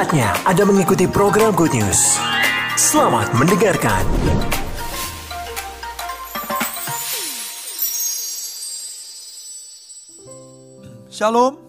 Saatnya Anda mengikuti program Good News. Selamat mendengarkan. Shalom.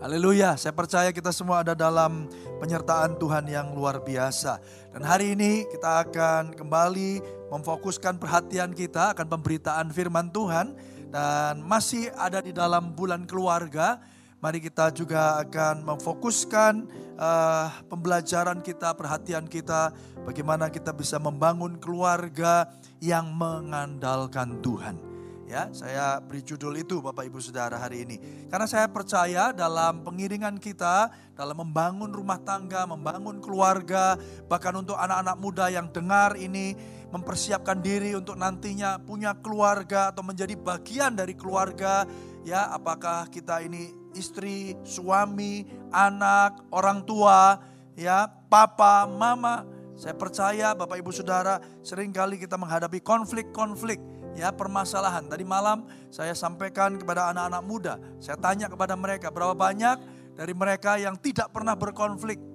Haleluya. Saya percaya kita semua ada dalam penyertaan Tuhan yang luar biasa. Dan hari ini kita akan kembali memfokuskan perhatian kita akan pemberitaan firman Tuhan dan masih ada di dalam bulan keluarga. Mari kita juga akan memfokuskan uh, pembelajaran kita, perhatian kita, bagaimana kita bisa membangun keluarga yang mengandalkan Tuhan. Ya, saya beri judul itu Bapak Ibu Saudara hari ini. Karena saya percaya dalam pengiringan kita, dalam membangun rumah tangga, membangun keluarga, bahkan untuk anak-anak muda yang dengar ini mempersiapkan diri untuk nantinya punya keluarga atau menjadi bagian dari keluarga, ya, apakah kita ini istri, suami, anak, orang tua, ya, papa, mama. Saya percaya Bapak Ibu Saudara, sering kali kita menghadapi konflik-konflik ya permasalahan. Tadi malam saya sampaikan kepada anak-anak muda, saya tanya kepada mereka berapa banyak dari mereka yang tidak pernah berkonflik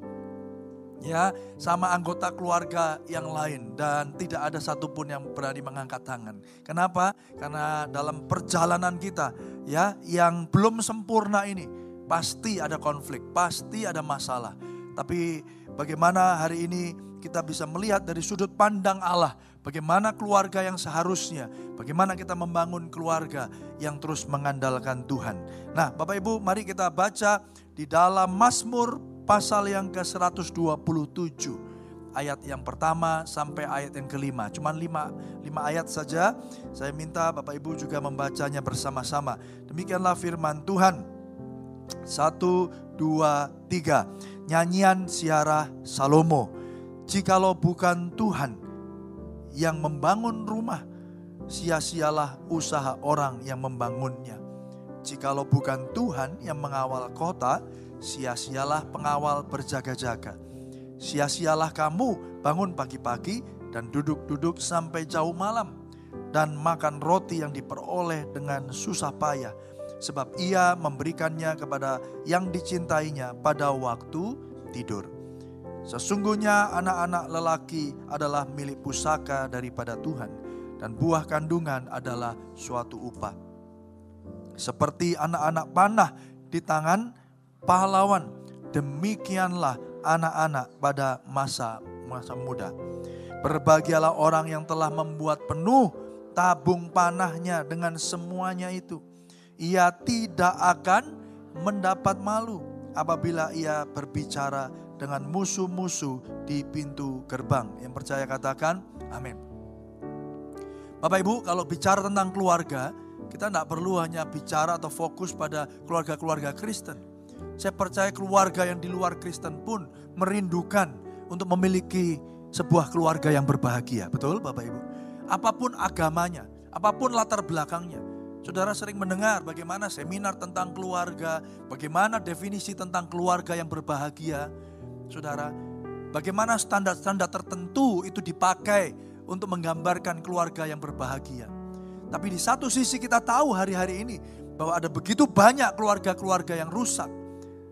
ya sama anggota keluarga yang lain dan tidak ada satupun yang berani mengangkat tangan. Kenapa? Karena dalam perjalanan kita ya yang belum sempurna ini pasti ada konflik, pasti ada masalah. Tapi bagaimana hari ini kita bisa melihat dari sudut pandang Allah bagaimana keluarga yang seharusnya, bagaimana kita membangun keluarga yang terus mengandalkan Tuhan. Nah, Bapak Ibu, mari kita baca di dalam Mazmur pasal yang ke-127 ayat yang pertama sampai ayat yang kelima. Cuman lima, lima ayat saja. Saya minta Bapak Ibu juga membacanya bersama-sama. Demikianlah firman Tuhan. Satu, dua, tiga. Nyanyian siara Salomo Jikalau bukan Tuhan yang membangun rumah, sia-sialah usaha orang yang membangunnya. Jikalau bukan Tuhan yang mengawal kota, sia-sialah pengawal berjaga-jaga. Sia-sialah kamu bangun pagi-pagi dan duduk-duduk sampai jauh malam dan makan roti yang diperoleh dengan susah payah sebab ia memberikannya kepada yang dicintainya pada waktu tidur. Sesungguhnya anak-anak lelaki adalah milik pusaka daripada Tuhan dan buah kandungan adalah suatu upah. Seperti anak-anak panah di tangan pahlawan, demikianlah anak-anak pada masa masa muda. Berbahagialah orang yang telah membuat penuh tabung panahnya dengan semuanya itu. Ia tidak akan mendapat malu apabila ia berbicara dengan musuh-musuh di pintu gerbang. Yang percaya katakan amin. Bapak Ibu kalau bicara tentang keluarga, kita tidak perlu hanya bicara atau fokus pada keluarga-keluarga Kristen. Saya percaya keluarga yang di luar Kristen pun merindukan untuk memiliki sebuah keluarga yang berbahagia. Betul Bapak Ibu? Apa pun agamanya, apa pun latar belakangnya. Saudara sering mendengar bagaimana seminar tentang keluarga, bagaimana definisi tentang keluarga yang berbahagia. Saudara, bagaimana standar-standar tertentu itu dipakai untuk menggambarkan keluarga yang berbahagia. Tapi di satu sisi kita tahu hari-hari ini bahwa ada begitu banyak keluarga-keluarga yang rusak.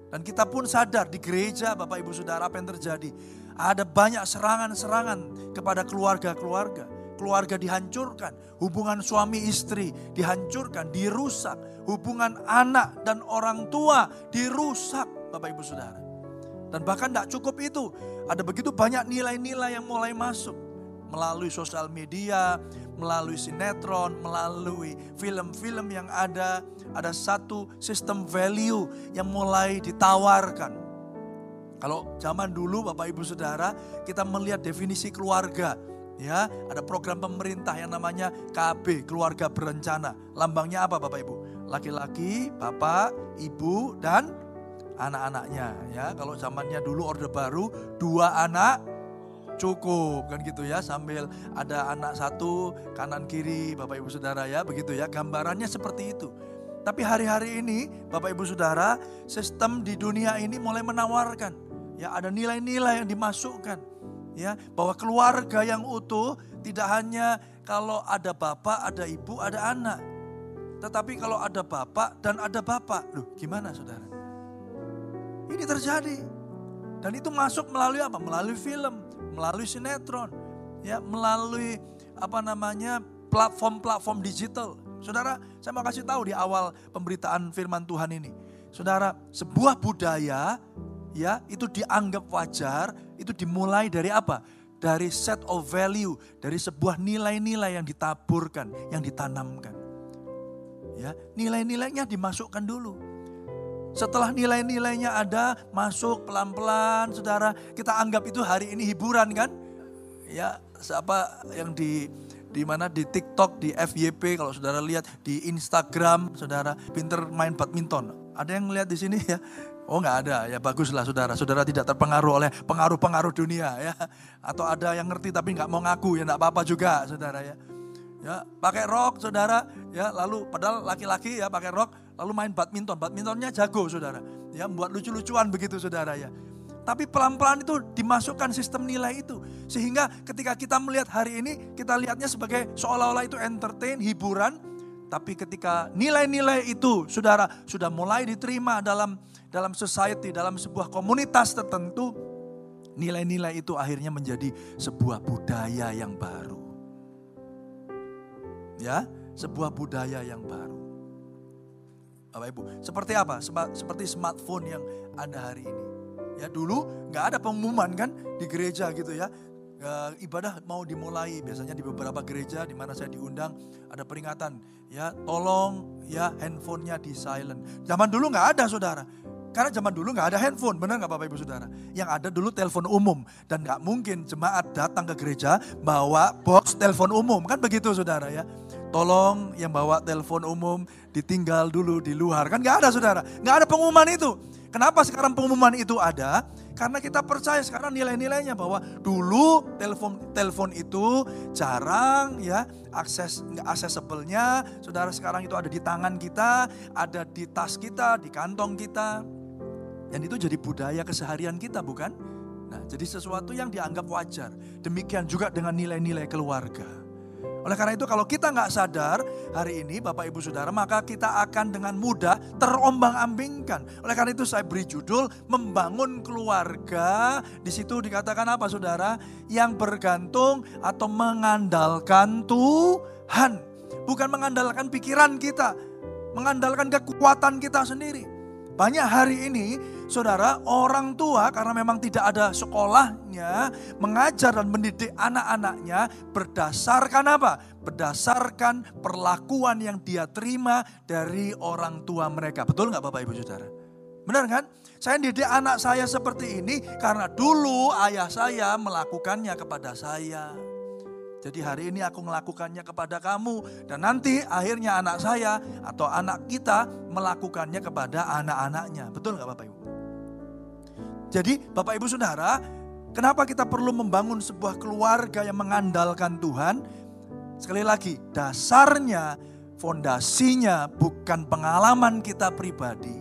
Dan kita pun sadar di gereja Bapak Ibu Saudara apa yang terjadi. Ada banyak serangan-serangan kepada keluarga-keluarga. Keluarga dihancurkan, hubungan suami istri dihancurkan, dirusak. Hubungan anak dan orang tua dirusak Bapak Ibu Saudara. Dan bahkan tidak cukup itu, ada begitu banyak nilai-nilai yang mulai masuk melalui sosial media, melalui sinetron, melalui film-film yang ada, ada satu sistem value yang mulai ditawarkan. Kalau zaman dulu Bapak Ibu Saudara, kita melihat definisi keluarga, ya, ada program pemerintah yang namanya KB, keluarga berencana. Lambangnya apa Bapak Ibu? Laki-laki, bapak, ibu, dan anak-anaknya ya. Kalau zamannya dulu Orde Baru dua anak cukup kan gitu ya sambil ada anak satu kanan kiri Bapak Ibu Saudara ya begitu ya gambarannya seperti itu. Tapi hari-hari ini Bapak Ibu Saudara sistem di dunia ini mulai menawarkan ya ada nilai-nilai yang dimasukkan ya bahwa keluarga yang utuh tidak hanya kalau ada bapak, ada ibu, ada anak. Tetapi kalau ada bapak dan ada bapak. Loh gimana saudara? Ini terjadi. Dan itu masuk melalui apa? Melalui film, melalui sinetron, ya, melalui apa namanya platform-platform digital. Saudara, saya mau kasih tahu di awal pemberitaan firman Tuhan ini. Saudara, sebuah budaya ya itu dianggap wajar, itu dimulai dari apa? Dari set of value, dari sebuah nilai-nilai yang ditaburkan, yang ditanamkan. Ya, nilai-nilainya dimasukkan dulu. Setelah nilai-nilainya ada, masuk pelan-pelan, saudara. Kita anggap itu hari ini hiburan kan? Ya, siapa yang di di mana di TikTok, di FYP kalau saudara lihat di Instagram, saudara pinter main badminton. Ada yang lihat di sini ya? Oh nggak ada, ya baguslah saudara. Saudara tidak terpengaruh oleh pengaruh-pengaruh dunia ya. Atau ada yang ngerti tapi nggak mau ngaku ya nggak apa-apa juga saudara ya. Ya pakai rok saudara ya lalu padahal laki-laki ya pakai rok lalu main badminton. Badmintonnya jago saudara. Ya buat lucu-lucuan begitu saudara ya. Tapi pelan-pelan itu dimasukkan sistem nilai itu. Sehingga ketika kita melihat hari ini, kita lihatnya sebagai seolah-olah itu entertain, hiburan. Tapi ketika nilai-nilai itu, saudara, sudah mulai diterima dalam dalam society, dalam sebuah komunitas tertentu, nilai-nilai itu akhirnya menjadi sebuah budaya yang baru. Ya, sebuah budaya yang baru. Bapak Ibu. Seperti apa? Seperti smartphone yang ada hari ini. Ya dulu nggak ada pengumuman kan di gereja gitu ya. E, ibadah mau dimulai biasanya di beberapa gereja di mana saya diundang ada peringatan ya tolong ya handphonenya di silent. Zaman dulu nggak ada saudara. Karena zaman dulu nggak ada handphone, benar nggak Bapak Ibu Saudara? Yang ada dulu telepon umum dan nggak mungkin jemaat datang ke gereja bawa box telepon umum, kan begitu Saudara ya? Tolong yang bawa telepon umum ditinggal dulu di luar. Kan gak ada saudara. Gak ada pengumuman itu. Kenapa sekarang pengumuman itu ada? Karena kita percaya sekarang nilai-nilainya bahwa dulu telepon telepon itu jarang ya akses nggak accessible-nya. Saudara sekarang itu ada di tangan kita, ada di tas kita, di kantong kita. Dan itu jadi budaya keseharian kita bukan? Nah, jadi sesuatu yang dianggap wajar. Demikian juga dengan nilai-nilai keluarga. Oleh karena itu kalau kita nggak sadar hari ini Bapak Ibu Saudara maka kita akan dengan mudah terombang ambingkan. Oleh karena itu saya beri judul membangun keluarga. Di situ dikatakan apa Saudara? Yang bergantung atau mengandalkan Tuhan. Bukan mengandalkan pikiran kita. Mengandalkan kekuatan kita sendiri. Banyak hari ini saudara orang tua karena memang tidak ada sekolahnya mengajar dan mendidik anak-anaknya berdasarkan apa? Berdasarkan perlakuan yang dia terima dari orang tua mereka. Betul nggak Bapak Ibu Saudara? Benar kan? Saya didik anak saya seperti ini karena dulu ayah saya melakukannya kepada saya. Jadi hari ini aku melakukannya kepada kamu dan nanti akhirnya anak saya atau anak kita melakukannya kepada anak-anaknya. Betul nggak Bapak Ibu? Jadi Bapak Ibu Saudara, kenapa kita perlu membangun sebuah keluarga yang mengandalkan Tuhan? Sekali lagi, dasarnya, fondasinya bukan pengalaman kita pribadi,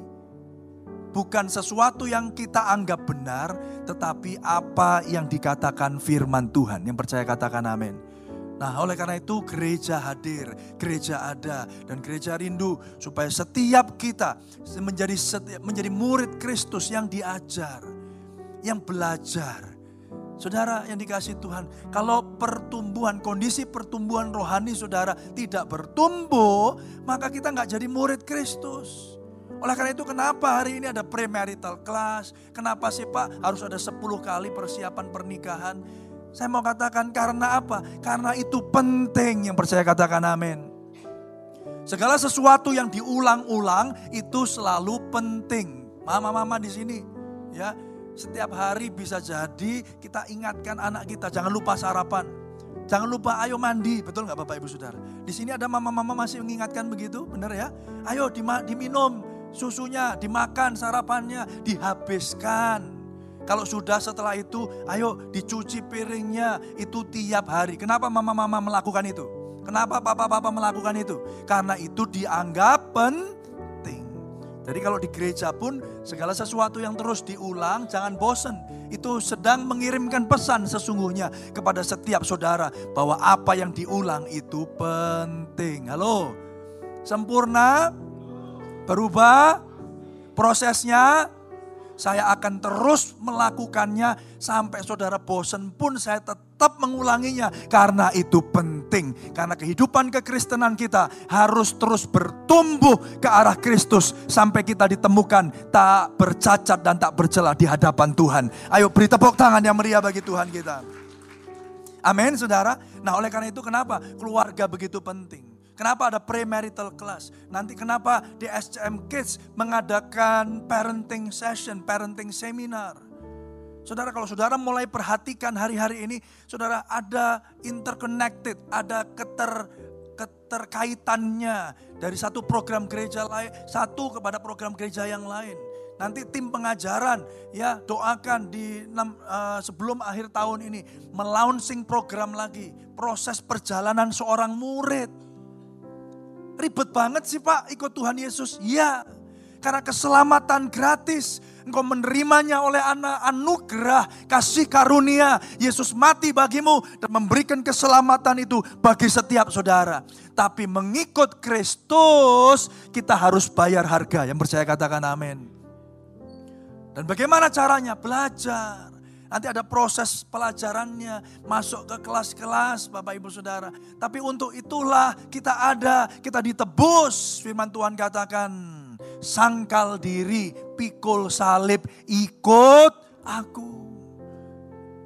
bukan sesuatu yang kita anggap benar, tetapi apa yang dikatakan firman Tuhan. Yang percaya katakan amin. Nah, oleh karena itu gereja hadir, gereja ada dan gereja rindu supaya setiap kita menjadi menjadi murid Kristus yang diajar, yang belajar. Saudara yang dikasih Tuhan, kalau pertumbuhan, kondisi pertumbuhan rohani saudara tidak bertumbuh, maka kita nggak jadi murid Kristus. Oleh karena itu kenapa hari ini ada premarital class? Kenapa sih Pak harus ada 10 kali persiapan pernikahan? Saya mau katakan karena apa? Karena itu penting yang percaya katakan amin. Segala sesuatu yang diulang-ulang itu selalu penting. Mama-mama di sini ya, setiap hari bisa jadi kita ingatkan anak kita jangan lupa sarapan. Jangan lupa ayo mandi, betul nggak Bapak Ibu Saudara? Di sini ada mama-mama masih mengingatkan begitu, benar ya? Ayo diminum susunya, dimakan sarapannya, dihabiskan. Kalau sudah setelah itu, ayo dicuci piringnya itu tiap hari. Kenapa mama-mama melakukan itu? Kenapa papa-papa melakukan itu? Karena itu dianggap penting. Jadi kalau di gereja pun segala sesuatu yang terus diulang, jangan bosan. Itu sedang mengirimkan pesan sesungguhnya kepada setiap saudara bahwa apa yang diulang itu penting. Halo, sempurna, berubah, prosesnya Saya akan terus melakukannya sampai saudara bosan pun saya tetap mengulanginya. Karena itu penting. Karena kehidupan kekristenan kita harus terus bertumbuh ke arah Kristus. Sampai kita ditemukan tak bercacat dan tak bercela di hadapan Tuhan. Ayo beri tepuk tangan yang meriah bagi Tuhan kita. Amin saudara. Nah oleh karena itu kenapa keluarga begitu penting. Kenapa ada premarital class? Nanti kenapa di SCM Kids mengadakan parenting session, parenting seminar? Saudara kalau saudara mulai perhatikan hari-hari ini, saudara ada interconnected, ada keter keterkaitannya dari satu program gereja lain, satu kepada program gereja yang lain. Nanti tim pengajaran ya doakan di uh, sebelum akhir tahun ini melaunching program lagi proses perjalanan seorang murid Ribet banget sih Pak ikut Tuhan Yesus. Ya, karena keselamatan gratis. Engkau menerimanya oleh anak anugerah, kasih karunia. Yesus mati bagimu dan memberikan keselamatan itu bagi setiap saudara. Tapi mengikut Kristus kita harus bayar harga. Yang percaya katakan amin. Dan bagaimana caranya? Belajar. Nanti ada proses pelajarannya, masuk ke kelas-kelas Bapak Ibu Saudara. Tapi untuk itulah kita ada, kita ditebus. Firman Tuhan katakan, sangkal diri, pikul salib, ikut aku.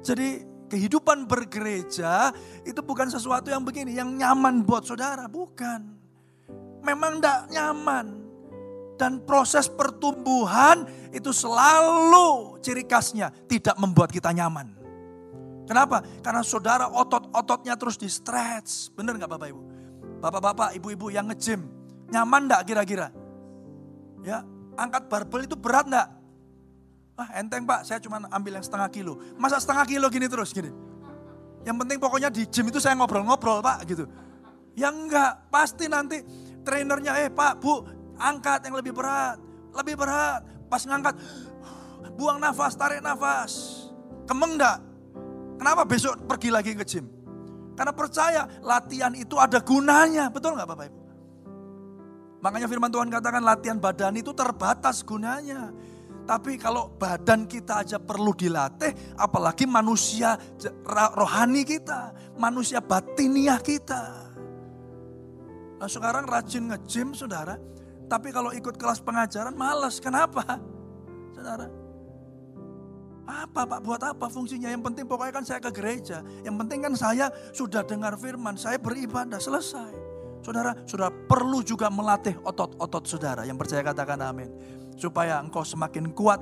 Jadi kehidupan bergereja itu bukan sesuatu yang begini, yang nyaman buat saudara, bukan. Memang tidak nyaman. Dan proses pertumbuhan itu selalu ciri khasnya tidak membuat kita nyaman. Kenapa? Karena saudara otot-ototnya terus di stretch. Bener nggak Bapak Ibu? Bapak-bapak, ibu-ibu yang ngejim, nyaman nggak kira-kira? Ya, angkat barbel itu berat nggak? Ah enteng pak, saya cuma ambil yang setengah kilo. Masa setengah kilo gini terus gini? Yang penting pokoknya di gym itu saya ngobrol-ngobrol pak gitu. Ya enggak, pasti nanti trainernya eh pak bu angkat yang lebih berat, lebih berat. Pas ngangkat, buang nafas, tarik nafas. Kemeng enggak? Kenapa besok pergi lagi ke gym? Karena percaya latihan itu ada gunanya. Betul nggak Bapak Ibu? Makanya firman Tuhan katakan latihan badan itu terbatas gunanya. Tapi kalau badan kita aja perlu dilatih, apalagi manusia rohani kita, manusia batiniah kita. Nah sekarang rajin nge-gym saudara, tapi kalau ikut kelas pengajaran malas. Kenapa? Saudara. Apa Pak buat apa fungsinya? Yang penting pokoknya kan saya ke gereja. Yang penting kan saya sudah dengar firman, saya beribadah, selesai. Saudara, sudah perlu juga melatih otot-otot saudara. Yang percaya katakan amin. Supaya engkau semakin kuat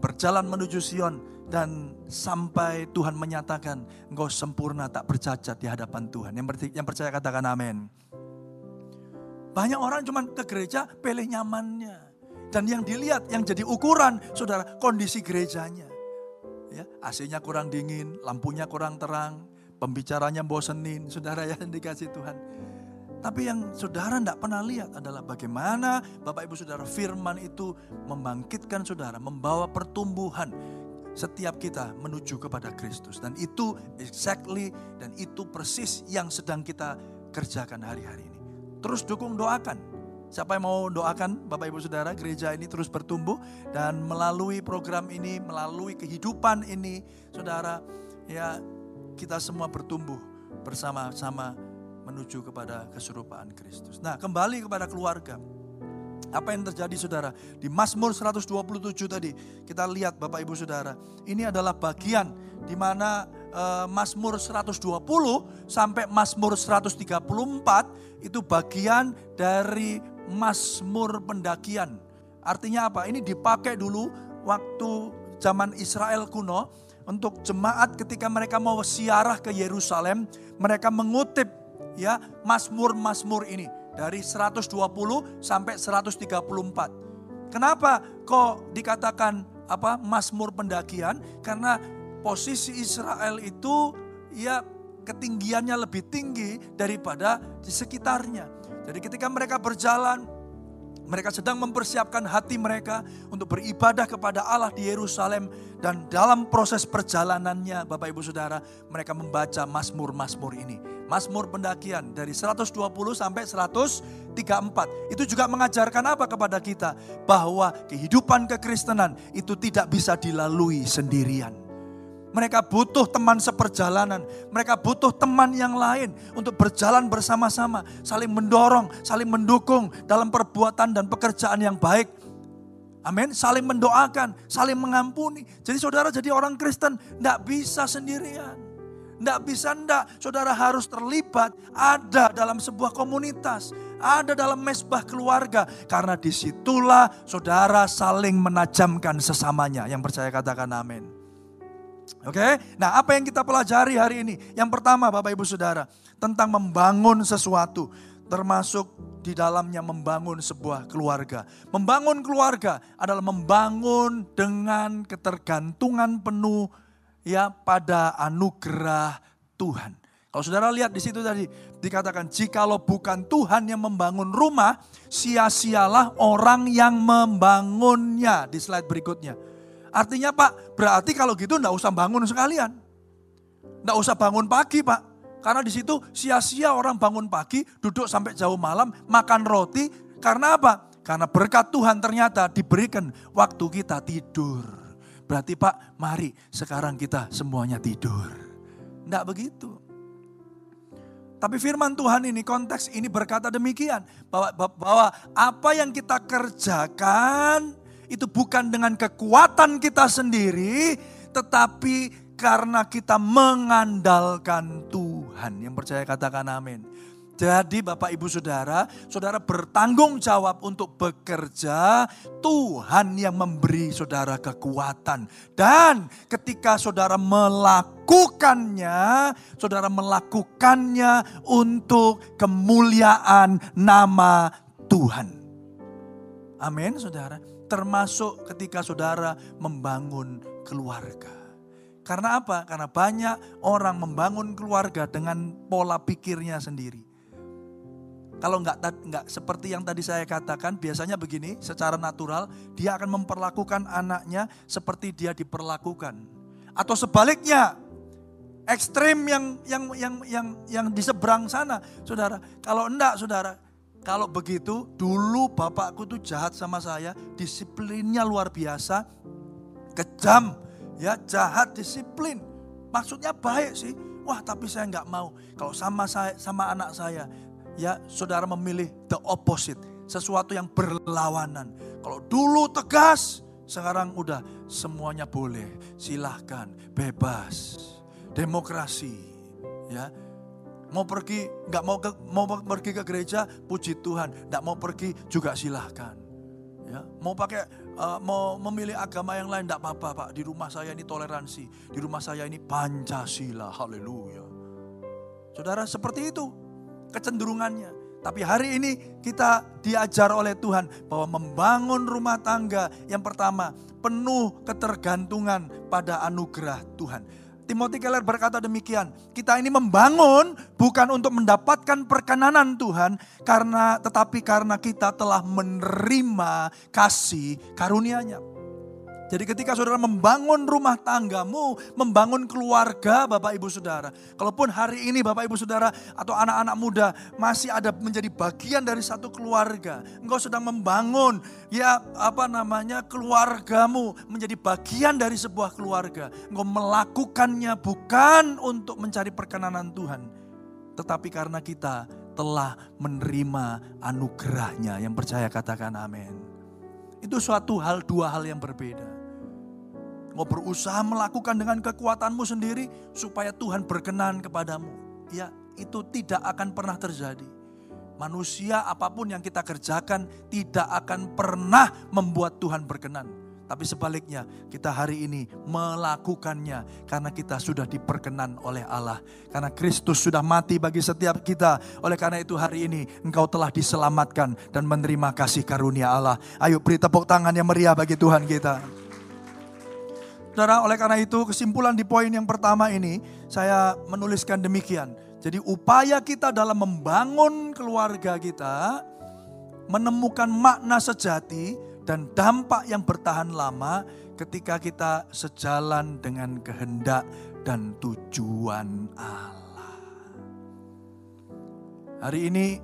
berjalan menuju Sion dan sampai Tuhan menyatakan engkau sempurna tak bercacat di hadapan Tuhan. Yang percaya katakan amin. Banyak orang cuma ke gereja pilih nyamannya. Dan yang dilihat, yang jadi ukuran, saudara, kondisi gerejanya. Ya, AC-nya kurang dingin, lampunya kurang terang, pembicaranya bosenin, saudara yang dikasih Tuhan. Tapi yang saudara tidak pernah lihat adalah bagaimana Bapak Ibu Saudara firman itu membangkitkan saudara, membawa pertumbuhan setiap kita menuju kepada Kristus. Dan itu exactly dan itu persis yang sedang kita kerjakan hari-hari ini. Terus dukung doakan. Siapa yang mau doakan Bapak Ibu Saudara gereja ini terus bertumbuh dan melalui program ini, melalui kehidupan ini Saudara ya kita semua bertumbuh bersama-sama menuju kepada keserupaan Kristus. Nah kembali kepada keluarga. Apa yang terjadi saudara? Di Mazmur 127 tadi kita lihat Bapak Ibu Saudara. Ini adalah bagian di mana uh, Mazmur 120 sampai Mazmur 134 itu bagian dari Mazmur pendakian. Artinya apa? Ini dipakai dulu waktu zaman Israel kuno untuk jemaat ketika mereka mau siarah ke Yerusalem, mereka mengutip ya Mazmur-Mazmur ini dari 120 sampai 134. Kenapa kok dikatakan apa Mazmur pendakian? Karena posisi Israel itu ya ketinggiannya lebih tinggi daripada di sekitarnya. Jadi ketika mereka berjalan Mereka sedang mempersiapkan hati mereka untuk beribadah kepada Allah di Yerusalem dan dalam proses perjalanannya Bapak Ibu Saudara mereka membaca Mazmur-Mazmur ini. Mazmur pendakian dari 120 sampai 134. Itu juga mengajarkan apa kepada kita? Bahwa kehidupan kekristenan itu tidak bisa dilalui sendirian. Mereka butuh teman seperjalanan. Mereka butuh teman yang lain untuk berjalan bersama-sama. Saling mendorong, saling mendukung dalam perbuatan dan pekerjaan yang baik. Amin. Saling mendoakan, saling mengampuni. Jadi saudara jadi orang Kristen tidak bisa sendirian. Tidak bisa tidak. Saudara harus terlibat ada dalam sebuah komunitas. Ada dalam mesbah keluarga. Karena di situlah saudara saling menajamkan sesamanya. Yang percaya katakan amin. Oke, nah apa yang kita pelajari hari ini? Yang pertama Bapak Ibu Saudara, tentang membangun sesuatu. Termasuk di dalamnya membangun sebuah keluarga. Membangun keluarga adalah membangun dengan ketergantungan penuh ya pada anugerah Tuhan. Kalau saudara lihat di situ tadi dikatakan jikalau bukan Tuhan yang membangun rumah, sia-sialah orang yang membangunnya di slide berikutnya. Artinya Pak, berarti kalau gitu enggak usah bangun sekalian. Enggak usah bangun pagi Pak. Karena di situ sia-sia orang bangun pagi, duduk sampai jauh malam, makan roti. Karena apa? Karena berkat Tuhan ternyata diberikan waktu kita tidur. Berarti Pak, mari sekarang kita semuanya tidur. Enggak begitu. Tapi firman Tuhan ini konteks ini berkata demikian bahwa bahwa apa yang kita kerjakan itu bukan dengan kekuatan kita sendiri, tetapi karena kita mengandalkan Tuhan. Yang percaya katakan amin. Jadi Bapak Ibu Saudara, Saudara bertanggung jawab untuk bekerja, Tuhan yang memberi Saudara kekuatan. Dan ketika Saudara melakukannya, Saudara melakukannya untuk kemuliaan nama Tuhan. Amin Saudara termasuk ketika saudara membangun keluarga. Karena apa? Karena banyak orang membangun keluarga dengan pola pikirnya sendiri. Kalau nggak nggak seperti yang tadi saya katakan, biasanya begini, secara natural dia akan memperlakukan anaknya seperti dia diperlakukan. Atau sebaliknya, ekstrim yang yang yang yang yang di seberang sana, saudara. Kalau enggak, saudara, kalau begitu, dulu bapakku tuh jahat sama saya, disiplinnya luar biasa, kejam, ya jahat disiplin. Maksudnya baik sih. Wah, tapi saya nggak mau. Kalau sama saya, sama anak saya, ya saudara memilih the opposite, sesuatu yang berlawanan. Kalau dulu tegas, sekarang udah semuanya boleh, silahkan, bebas, demokrasi, ya Mau pergi, nggak mau ke, mau pergi ke gereja, puji Tuhan. Nggak mau pergi juga silahkan. Ya, mau pakai, uh, mau memilih agama yang lain, nggak apa-apa pak. Di rumah saya ini toleransi, di rumah saya ini Pancasila, haleluya. Saudara seperti itu kecenderungannya. Tapi hari ini kita diajar oleh Tuhan bahwa membangun rumah tangga yang pertama penuh ketergantungan pada anugerah Tuhan. Timothy Keller berkata demikian, kita ini membangun bukan untuk mendapatkan perkenanan Tuhan karena tetapi karena kita telah menerima kasih karunia-Nya. Jadi ketika saudara membangun rumah tanggamu, membangun keluarga Bapak Ibu Saudara. Kalaupun hari ini Bapak Ibu Saudara atau anak-anak muda masih ada menjadi bagian dari satu keluarga. Engkau sedang membangun ya apa namanya keluargamu menjadi bagian dari sebuah keluarga. Engkau melakukannya bukan untuk mencari perkenanan Tuhan. Tetapi karena kita telah menerima anugerahnya. Yang percaya katakan amin. Itu suatu hal, dua hal yang berbeda. Mau berusaha melakukan dengan kekuatanmu sendiri supaya Tuhan berkenan kepadamu. Ya, itu tidak akan pernah terjadi. Manusia apa pun yang kita kerjakan tidak akan pernah membuat Tuhan berkenan. Tapi sebaliknya kita hari ini melakukannya karena kita sudah diperkenan oleh Allah. Karena Kristus sudah mati bagi setiap kita. Oleh karena itu hari ini engkau telah diselamatkan dan menerima kasih karunia Allah. Ayo beri tepuk tangan yang meriah bagi Tuhan kita. Saudara, oleh karena itu kesimpulan di poin yang pertama ini saya menuliskan demikian. Jadi upaya kita dalam membangun keluarga kita menemukan makna sejati dan dampak yang bertahan lama ketika kita sejalan dengan kehendak dan tujuan Allah. Hari ini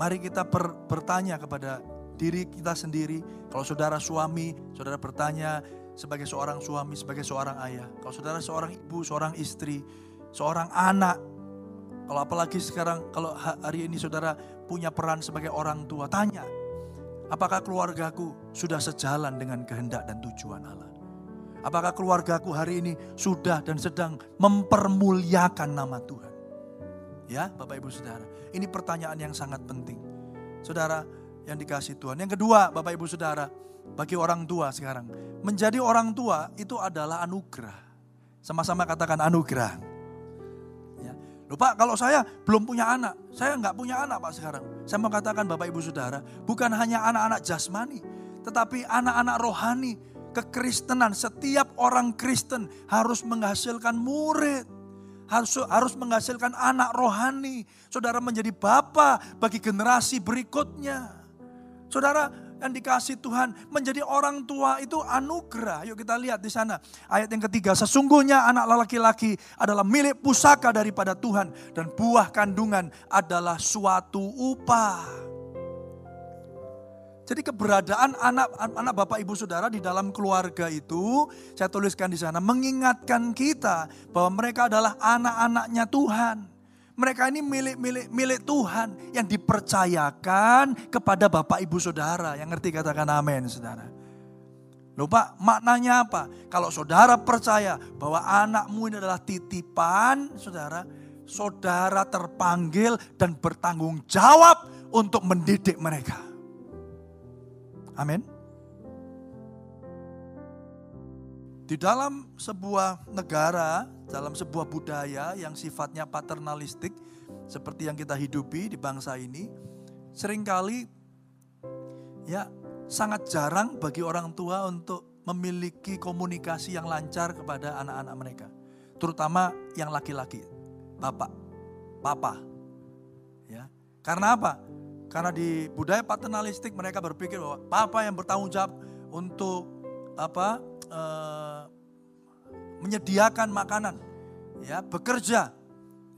mari kita ber, bertanya kepada diri kita sendiri. Kalau saudara suami, saudara bertanya sebagai seorang suami, sebagai seorang ayah. Kalau saudara seorang ibu, seorang istri, seorang anak. Kalau apalagi sekarang, kalau hari ini saudara punya peran sebagai orang tua, tanya Apakah keluargaku sudah sejalan dengan kehendak dan tujuan Allah? Apakah keluargaku hari ini sudah dan sedang mempermuliakan nama Tuhan? Ya, Bapak Ibu Saudara. Ini pertanyaan yang sangat penting. Saudara yang dikasih Tuhan. Yang kedua, Bapak Ibu Saudara, bagi orang tua sekarang, menjadi orang tua itu adalah anugerah. Sama-sama katakan anugerah. Loh Pak, kalau saya belum punya anak, saya nggak punya anak Pak sekarang. Saya mau katakan Bapak Ibu Saudara, bukan hanya anak-anak jasmani, tetapi anak-anak rohani, kekristenan. Setiap orang Kristen harus menghasilkan murid. Harus, harus menghasilkan anak rohani. Saudara menjadi bapak bagi generasi berikutnya. Saudara, yang dikasih Tuhan menjadi orang tua itu anugerah. Yuk kita lihat di sana ayat yang ketiga. Sesungguhnya anak laki-laki adalah milik pusaka daripada Tuhan dan buah kandungan adalah suatu upah. Jadi keberadaan anak anak Bapak Ibu Saudara di dalam keluarga itu saya tuliskan di sana mengingatkan kita bahwa mereka adalah anak-anaknya Tuhan. Mereka ini milik-milik milik Tuhan yang dipercayakan kepada Bapak Ibu Saudara. Yang ngerti katakan amin Saudara. Lupa maknanya apa? Kalau saudara percaya bahwa anakmu ini adalah titipan, saudara, saudara terpanggil dan bertanggung jawab untuk mendidik mereka. Amin. Di dalam sebuah negara dalam sebuah budaya yang sifatnya paternalistik seperti yang kita hidupi di bangsa ini sering kali ya sangat jarang bagi orang tua untuk memiliki komunikasi yang lancar kepada anak-anak mereka. Terutama yang laki-laki bapak papa ya. Karena apa? Karena di budaya paternalistik mereka berpikir bahwa papa yang bertanggung jawab untuk apa eh, menyediakan makanan, ya bekerja,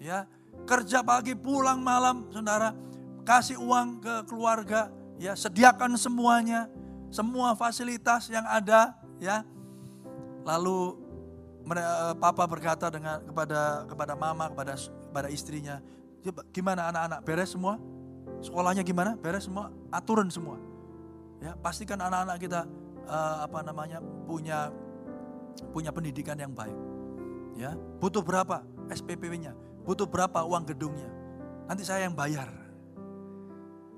ya kerja pagi pulang malam, saudara kasih uang ke keluarga, ya sediakan semuanya, semua fasilitas yang ada, ya. Lalu eh, papa berkata dengan kepada kepada mama kepada kepada istrinya, gimana anak-anak beres semua? Sekolahnya gimana? Beres semua? Aturan semua. Ya, pastikan anak-anak kita uh, apa namanya punya punya pendidikan yang baik. Ya, butuh berapa SPP-nya? Butuh berapa uang gedungnya? Nanti saya yang bayar.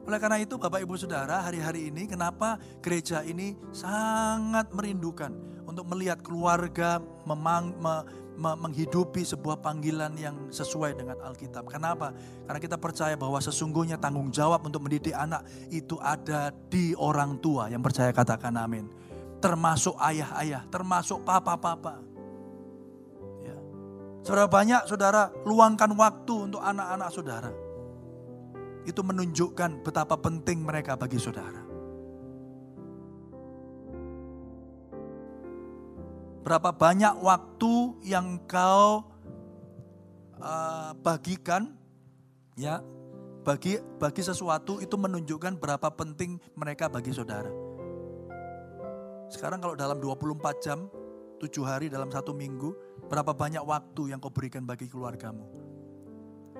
Oleh karena itu Bapak Ibu Saudara hari-hari ini kenapa gereja ini sangat merindukan untuk melihat keluarga memang, me, me, menghidupi sebuah panggilan yang sesuai dengan Alkitab. Kenapa? Karena kita percaya bahwa sesungguhnya tanggung jawab untuk mendidik anak itu ada di orang tua yang percaya katakan amin termasuk ayah-ayah, termasuk papa-papa. Ya. Saudara banyak saudara luangkan waktu untuk anak-anak saudara. Itu menunjukkan betapa penting mereka bagi saudara. Berapa banyak waktu yang kau uh, bagikan ya bagi bagi sesuatu itu menunjukkan berapa penting mereka bagi saudara. Sekarang kalau dalam 24 jam, 7 hari dalam satu minggu, berapa banyak waktu yang kau berikan bagi keluargamu?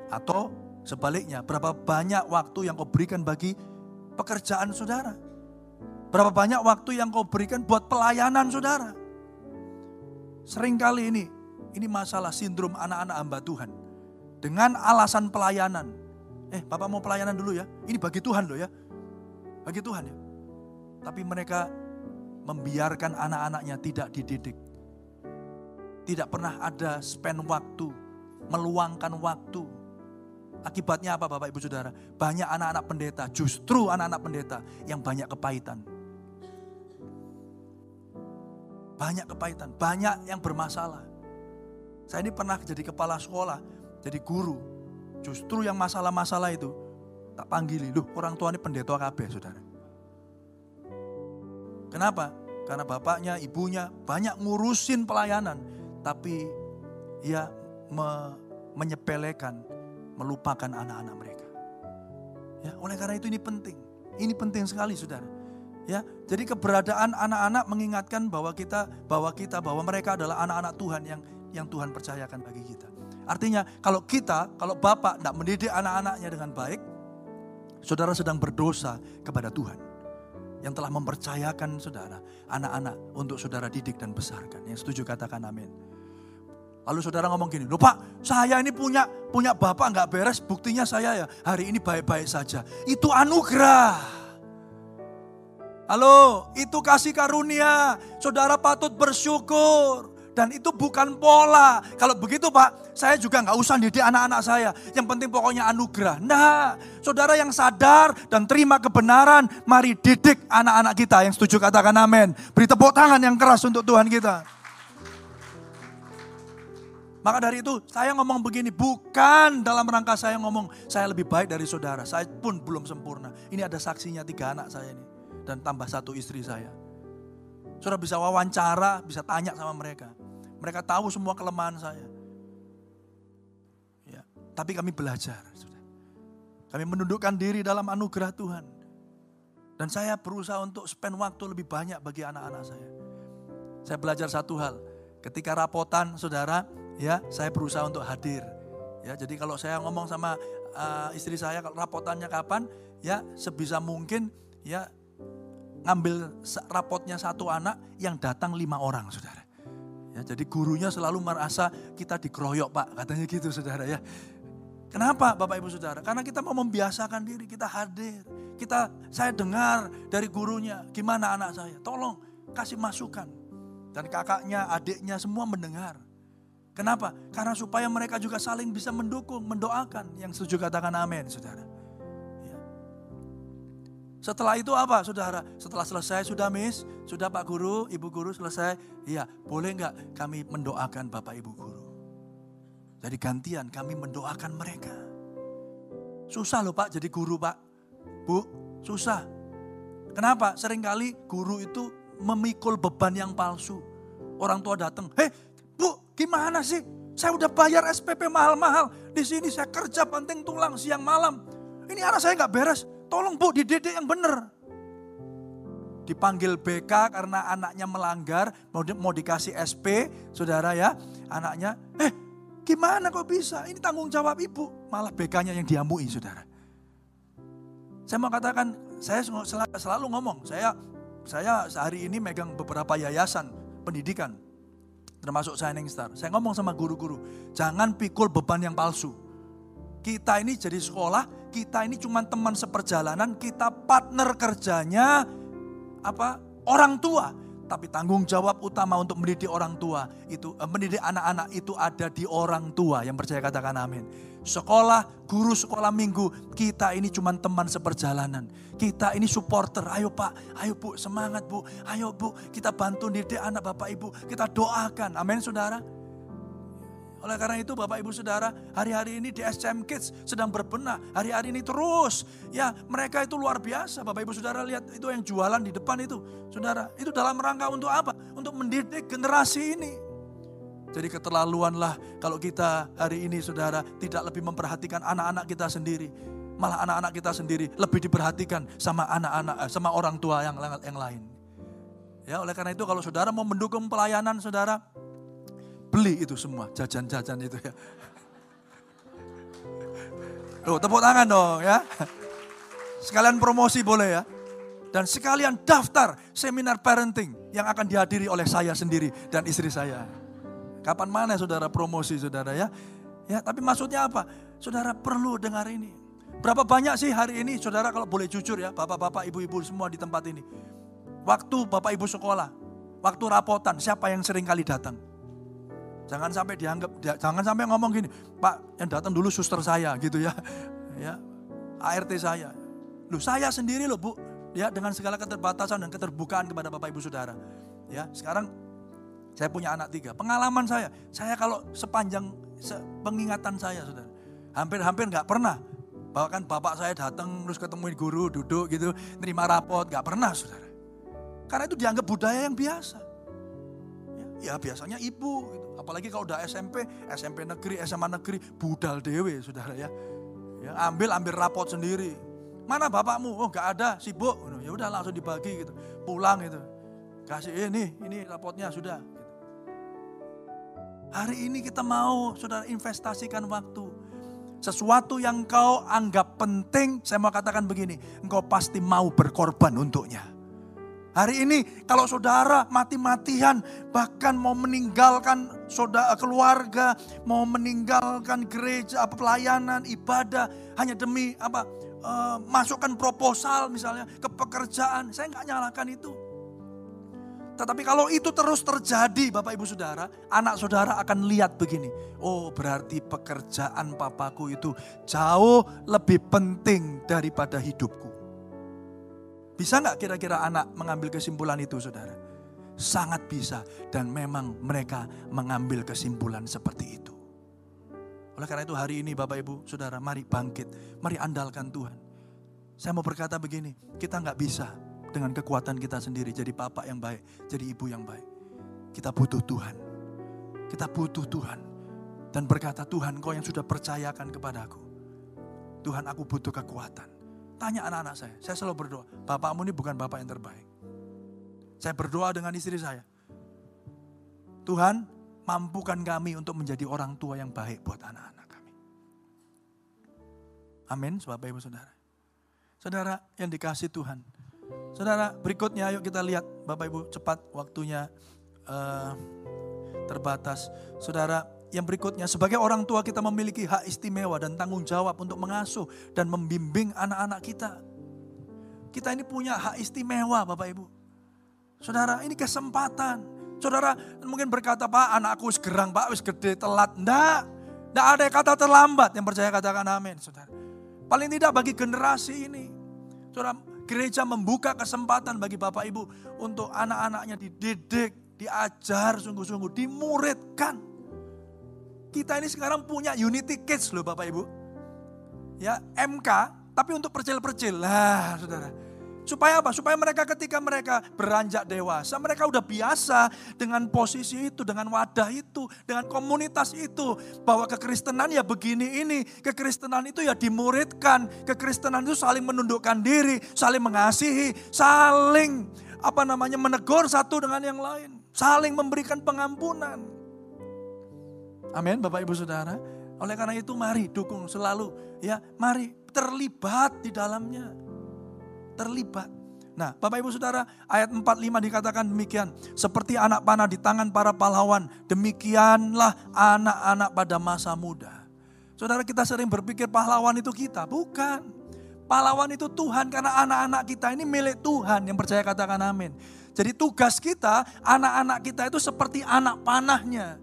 Atau sebaliknya, berapa banyak waktu yang kau berikan bagi pekerjaan saudara? Berapa banyak waktu yang kau berikan buat pelayanan saudara? Seringkali ini, ini masalah sindrom anak-anak hamba Tuhan. Dengan alasan pelayanan. Eh, Bapak mau pelayanan dulu ya. Ini bagi Tuhan loh ya. Bagi Tuhan ya. Tapi mereka membiarkan anak-anaknya tidak dididik. Tidak pernah ada spend waktu, meluangkan waktu. Akibatnya apa Bapak Ibu Saudara? Banyak anak-anak pendeta, justru anak-anak pendeta yang banyak kepahitan. Banyak kepahitan, banyak yang bermasalah. Saya ini pernah jadi kepala sekolah, jadi guru. Justru yang masalah-masalah itu tak panggili, loh orang tua ini pendeta KB saudara. Kenapa? Karena bapaknya, ibunya banyak ngurusin pelayanan. Tapi ia me, menyepelekan, melupakan anak-anak mereka. Ya, oleh karena itu ini penting. Ini penting sekali saudara. Ya, jadi keberadaan anak-anak mengingatkan bahwa kita, bahwa kita, bahwa mereka adalah anak-anak Tuhan yang yang Tuhan percayakan bagi kita. Artinya kalau kita, kalau Bapak tidak mendidik anak-anaknya dengan baik, saudara sedang berdosa kepada Tuhan. Yang telah mempercayakan saudara, anak-anak untuk saudara didik dan besarkan. Yang setuju katakan amin. Lalu saudara ngomong gini, loh pak saya ini punya punya bapak nggak beres, buktinya saya ya hari ini baik-baik saja. Itu anugerah. Halo, itu kasih karunia. Saudara patut bersyukur. Dan itu bukan pola. Kalau begitu Pak, saya juga nggak usah didik anak-anak saya. Yang penting pokoknya anugerah. Nah, saudara yang sadar dan terima kebenaran, mari didik anak-anak kita. Yang setuju katakan amin. Beri tepuk tangan yang keras untuk Tuhan kita. Maka dari itu saya ngomong begini, bukan dalam rangka saya ngomong saya lebih baik dari saudara. Saya pun belum sempurna. Ini ada saksinya tiga anak saya ini. Dan tambah satu istri saya. Saudara bisa wawancara, bisa tanya sama mereka. Mereka tahu semua kelemahan saya. Ya, tapi kami belajar. Kami menundukkan diri dalam anugerah Tuhan. Dan saya berusaha untuk spend waktu lebih banyak bagi anak-anak saya. Saya belajar satu hal. Ketika rapotan saudara, ya saya berusaha untuk hadir. Ya, jadi kalau saya ngomong sama uh, istri saya rapotannya kapan, ya sebisa mungkin ya ngambil rapotnya satu anak yang datang lima orang saudara. Ya, jadi gurunya selalu merasa kita dikeroyok pak, katanya gitu saudara ya. Kenapa Bapak Ibu Saudara? Karena kita mau membiasakan diri, kita hadir. Kita, saya dengar dari gurunya, gimana anak saya? Tolong kasih masukan. Dan kakaknya, adiknya semua mendengar. Kenapa? Karena supaya mereka juga saling bisa mendukung, mendoakan. Yang setuju katakan amin, saudara. Setelah itu apa saudara? Setelah selesai sudah mis, sudah Pak Guru, Ibu Guru selesai. Iya, boleh nggak kami mendoakan Bapak Ibu Guru? Jadi gantian kami mendoakan mereka. Susah loh Pak jadi guru Pak. Bu, susah. Kenapa? Seringkali guru itu memikul beban yang palsu. Orang tua datang, hei Bu gimana sih? Saya udah bayar SPP mahal-mahal. Di sini saya kerja penting tulang siang malam. Ini anak saya nggak beres. Tolong bu dididik yang benar. Dipanggil BK karena anaknya melanggar, mau, di, mau dikasih SP, saudara ya, anaknya, eh gimana kok bisa? Ini tanggung jawab ibu. Malah BK-nya yang diamui saudara. Saya mau katakan, saya selalu ngomong, saya saya sehari ini megang beberapa yayasan pendidikan, termasuk Shining Star. Saya ngomong sama guru-guru, jangan pikul beban yang palsu. Kita ini jadi sekolah, kita ini cuma teman seperjalanan, kita partner kerjanya apa? Orang tua. Tapi tanggung jawab utama untuk mendidik orang tua itu eh, mendidik anak-anak itu ada di orang tua yang percaya katakan amin. Sekolah, guru sekolah minggu, kita ini cuma teman seperjalanan. Kita ini supporter. Ayo Pak, ayo Bu, semangat Bu. Ayo Bu, kita bantu didik anak Bapak Ibu. Kita doakan. Amin Saudara. Oleh karena itu Bapak Ibu Saudara, hari-hari ini di SCM Kids sedang berbenah. Hari-hari ini terus, ya mereka itu luar biasa. Bapak Ibu Saudara lihat itu yang jualan di depan itu. Saudara, itu dalam rangka untuk apa? Untuk mendidik generasi ini. Jadi keterlaluanlah kalau kita hari ini saudara tidak lebih memperhatikan anak-anak kita sendiri. Malah anak-anak kita sendiri lebih diperhatikan sama anak-anak, eh, sama orang tua yang, yang lain. Ya oleh karena itu kalau saudara mau mendukung pelayanan saudara, Beli itu semua, jajan-jajan itu ya. Tuh, tepuk tangan dong ya. Sekalian promosi boleh ya. Dan sekalian daftar seminar parenting yang akan dihadiri oleh saya sendiri dan istri saya. Kapan mana saudara promosi saudara ya. Ya, tapi maksudnya apa? Saudara perlu dengar ini. Berapa banyak sih hari ini saudara kalau boleh jujur ya, bapak-bapak, ibu-ibu semua di tempat ini. Waktu bapak ibu sekolah, waktu rapotan, siapa yang sering kali datang? Jangan sampai dianggap, jangan sampai ngomong gini, Pak yang datang dulu suster saya gitu ya. ya ART saya. Loh saya sendiri loh Bu, ya dengan segala keterbatasan dan keterbukaan kepada Bapak Ibu Saudara. Ya sekarang saya punya anak tiga. Pengalaman saya, saya kalau sepanjang se, pengingatan saya saudara, hampir-hampir nggak pernah Bahkan bapak saya datang terus ketemuin guru, duduk gitu, nerima rapot, gak pernah saudara. Karena itu dianggap budaya yang biasa. Ya, ya biasanya ibu, gitu. Apalagi kalau udah SMP, SMP negeri, SMA negeri, budal dewe saudara ya. ya ambil ambil rapot sendiri. Mana bapakmu? Oh gak ada, sibuk. Ya udah langsung dibagi gitu, pulang gitu. Kasih ini, ini rapotnya sudah. Hari ini kita mau saudara investasikan waktu sesuatu yang kau anggap penting, saya mau katakan begini, engkau pasti mau berkorban untuknya. Hari ini kalau saudara mati-matian bahkan mau meninggalkan saudara keluarga, mau meninggalkan gereja, apa pelayanan, ibadah hanya demi apa uh, masukkan proposal misalnya ke pekerjaan, saya nggak nyalakan itu. Tetapi kalau itu terus terjadi Bapak Ibu Saudara, anak saudara akan lihat begini. Oh berarti pekerjaan papaku itu jauh lebih penting daripada hidupku. Bisa nggak kira-kira anak mengambil kesimpulan itu saudara? Sangat bisa dan memang mereka mengambil kesimpulan seperti itu. Oleh karena itu hari ini Bapak Ibu Saudara mari bangkit, mari andalkan Tuhan. Saya mau berkata begini, kita nggak bisa dengan kekuatan kita sendiri jadi papa yang baik, jadi ibu yang baik. Kita butuh Tuhan. Kita butuh Tuhan. Dan berkata Tuhan kau yang sudah percayakan kepadaku. Tuhan aku butuh kekuatan. Tanya anak-anak saya, saya selalu berdoa. Bapakmu ini bukan bapak yang terbaik. Saya berdoa dengan istri saya. Tuhan mampukan kami untuk menjadi orang tua yang baik buat anak-anak kami. Amin, Bapak Ibu Saudara. Saudara yang dikasih Tuhan, Saudara, berikutnya ayo kita lihat Bapak Ibu cepat waktunya uh, terbatas. Saudara, yang berikutnya sebagai orang tua kita memiliki hak istimewa dan tanggung jawab untuk mengasuh dan membimbing anak-anak kita. Kita ini punya hak istimewa Bapak Ibu. Saudara, ini kesempatan. Saudara mungkin berkata, Pak anakku segerang, Pak wis gede telat. Enggak, enggak ada kata terlambat. Yang percaya katakan amin. Saudara. Paling tidak bagi generasi ini. Saudara, Gereja membuka kesempatan bagi Bapak Ibu untuk anak-anaknya dididik, diajar sungguh-sungguh, dimuridkan. Kita ini sekarang punya Unity Kids loh Bapak Ibu. Ya, MK, tapi untuk percil-percil. Lah, saudara. Supaya apa? Supaya mereka ketika mereka beranjak dewasa, mereka udah biasa dengan posisi itu, dengan wadah itu, dengan komunitas itu. Bahwa kekristenan ya begini ini, kekristenan itu ya dimuridkan, kekristenan itu saling menundukkan diri, saling mengasihi, saling apa namanya menegur satu dengan yang lain, saling memberikan pengampunan. Amin Bapak Ibu Saudara. Oleh karena itu mari dukung selalu ya, mari terlibat di dalamnya terlibat. Nah, Bapak Ibu Saudara, ayat 45 dikatakan demikian. Seperti anak panah di tangan para pahlawan, demikianlah anak-anak pada masa muda. Saudara kita sering berpikir pahlawan itu kita, bukan. Pahlawan itu Tuhan karena anak-anak kita ini milik Tuhan yang percaya katakan amin. Jadi tugas kita, anak-anak kita itu seperti anak panahnya.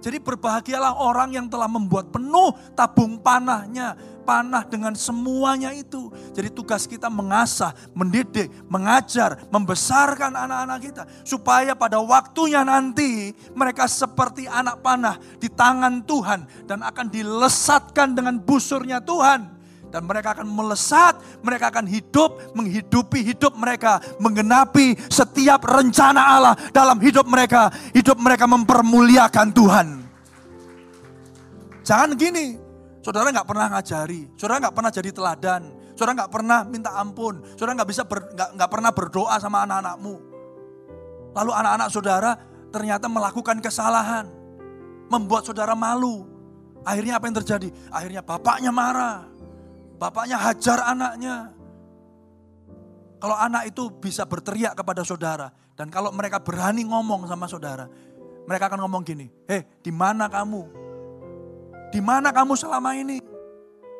Jadi berbahagialah orang yang telah membuat penuh tabung panahnya panah dengan semuanya itu. Jadi tugas kita mengasah, mendidik, mengajar, membesarkan anak-anak kita. Supaya pada waktunya nanti mereka seperti anak panah di tangan Tuhan. Dan akan dilesatkan dengan busurnya Tuhan dan mereka akan melesat, mereka akan hidup, menghidupi hidup mereka, menggenapi setiap rencana Allah dalam hidup mereka. Hidup mereka mempermuliakan Tuhan. Jangan gini, Saudara nggak pernah ngajari, saudara nggak pernah jadi teladan, saudara nggak pernah minta ampun, saudara nggak bisa nggak pernah berdoa sama anak-anakmu. Lalu anak-anak saudara ternyata melakukan kesalahan, membuat saudara malu. Akhirnya apa yang terjadi? Akhirnya bapaknya marah, bapaknya hajar anaknya. Kalau anak itu bisa berteriak kepada saudara, dan kalau mereka berani ngomong sama saudara, mereka akan ngomong gini, "Eh, di mana kamu? Di mana kamu selama ini?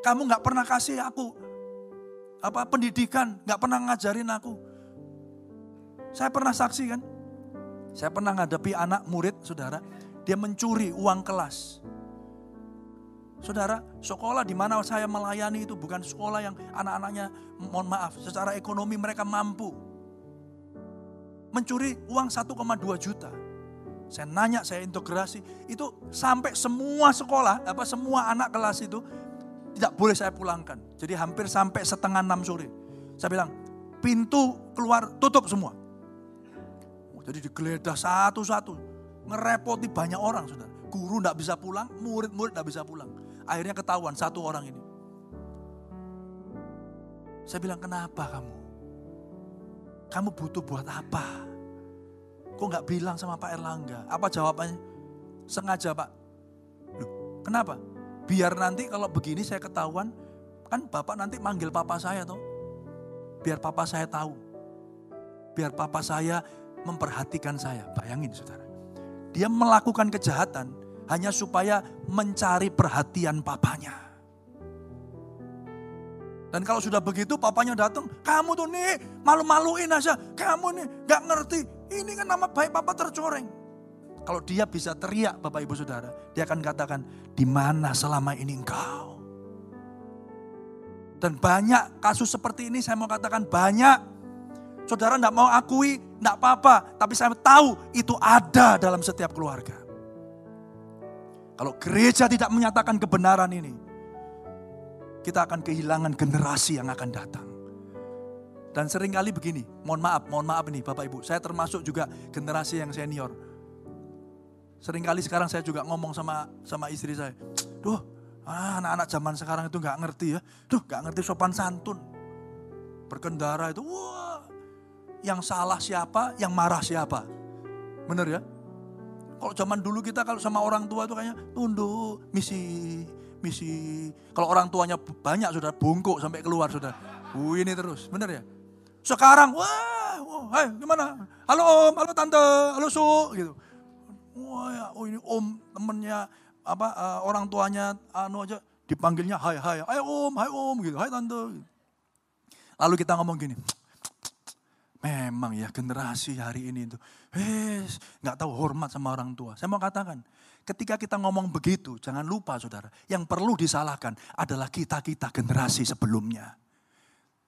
Kamu nggak pernah kasih aku apa pendidikan, nggak pernah ngajarin aku. Saya pernah saksi kan? Saya pernah ngadepi anak murid saudara, dia mencuri uang kelas. Saudara, sekolah di mana saya melayani itu bukan sekolah yang anak-anaknya, mohon maaf, secara ekonomi mereka mampu. Mencuri uang 1,2 juta. Saya nanya, saya integrasi, itu sampai semua sekolah, apa semua anak kelas itu tidak boleh saya pulangkan. Jadi hampir sampai setengah enam sore. Saya bilang, pintu keluar tutup semua. Oh, jadi digeledah satu-satu. Ngerepoti banyak orang, saudara. Guru tidak bisa pulang, murid-murid tidak bisa pulang. Akhirnya ketahuan satu orang ini. Saya bilang, kenapa kamu? Kamu butuh buat apa? Kok nggak bilang sama Pak Erlangga? Apa jawabannya? Sengaja Pak. Loh, kenapa? Biar nanti kalau begini saya ketahuan, kan Bapak nanti manggil Papa saya tuh. Biar Papa saya tahu. Biar Papa saya memperhatikan saya. Bayangin saudara. Dia melakukan kejahatan hanya supaya mencari perhatian papanya. Dan kalau sudah begitu papanya datang, kamu tuh nih malu-maluin aja, kamu nih gak ngerti, ini kan nama baik papa tercoreng. Kalau dia bisa teriak Bapak Ibu Saudara, dia akan katakan, di mana selama ini engkau? Dan banyak kasus seperti ini saya mau katakan banyak. Saudara tidak mau akui, tidak apa-apa. Tapi saya tahu itu ada dalam setiap keluarga. Kalau gereja tidak menyatakan kebenaran ini, kita akan kehilangan generasi yang akan datang. Dan sering kali begini, mohon maaf, mohon maaf nih Bapak Ibu, saya termasuk juga generasi yang senior. Seringkali sekarang saya juga ngomong sama sama istri saya, duh ah, anak-anak zaman sekarang itu nggak ngerti ya, duh nggak ngerti sopan santun. Berkendara itu, wah yang salah siapa, yang marah siapa. Bener ya? Kalau zaman dulu kita kalau sama orang tua itu kayaknya tunduk, misi, misi. Kalau orang tuanya banyak sudah bungkuk sampai keluar sudah. Uh, ini terus, bener ya? Sekarang, wah, wah hai, gimana? Halo om, halo tante, halo su, gitu. Wah ya, oh ini om temennya apa uh, orang tuanya anu aja dipanggilnya hai hai, hai om, hai om gitu, hai tante. Lalu kita ngomong gini, memang ya generasi hari ini itu, eh nggak tahu hormat sama orang tua. Saya mau katakan, ketika kita ngomong begitu, jangan lupa saudara, yang perlu disalahkan adalah kita kita generasi sebelumnya.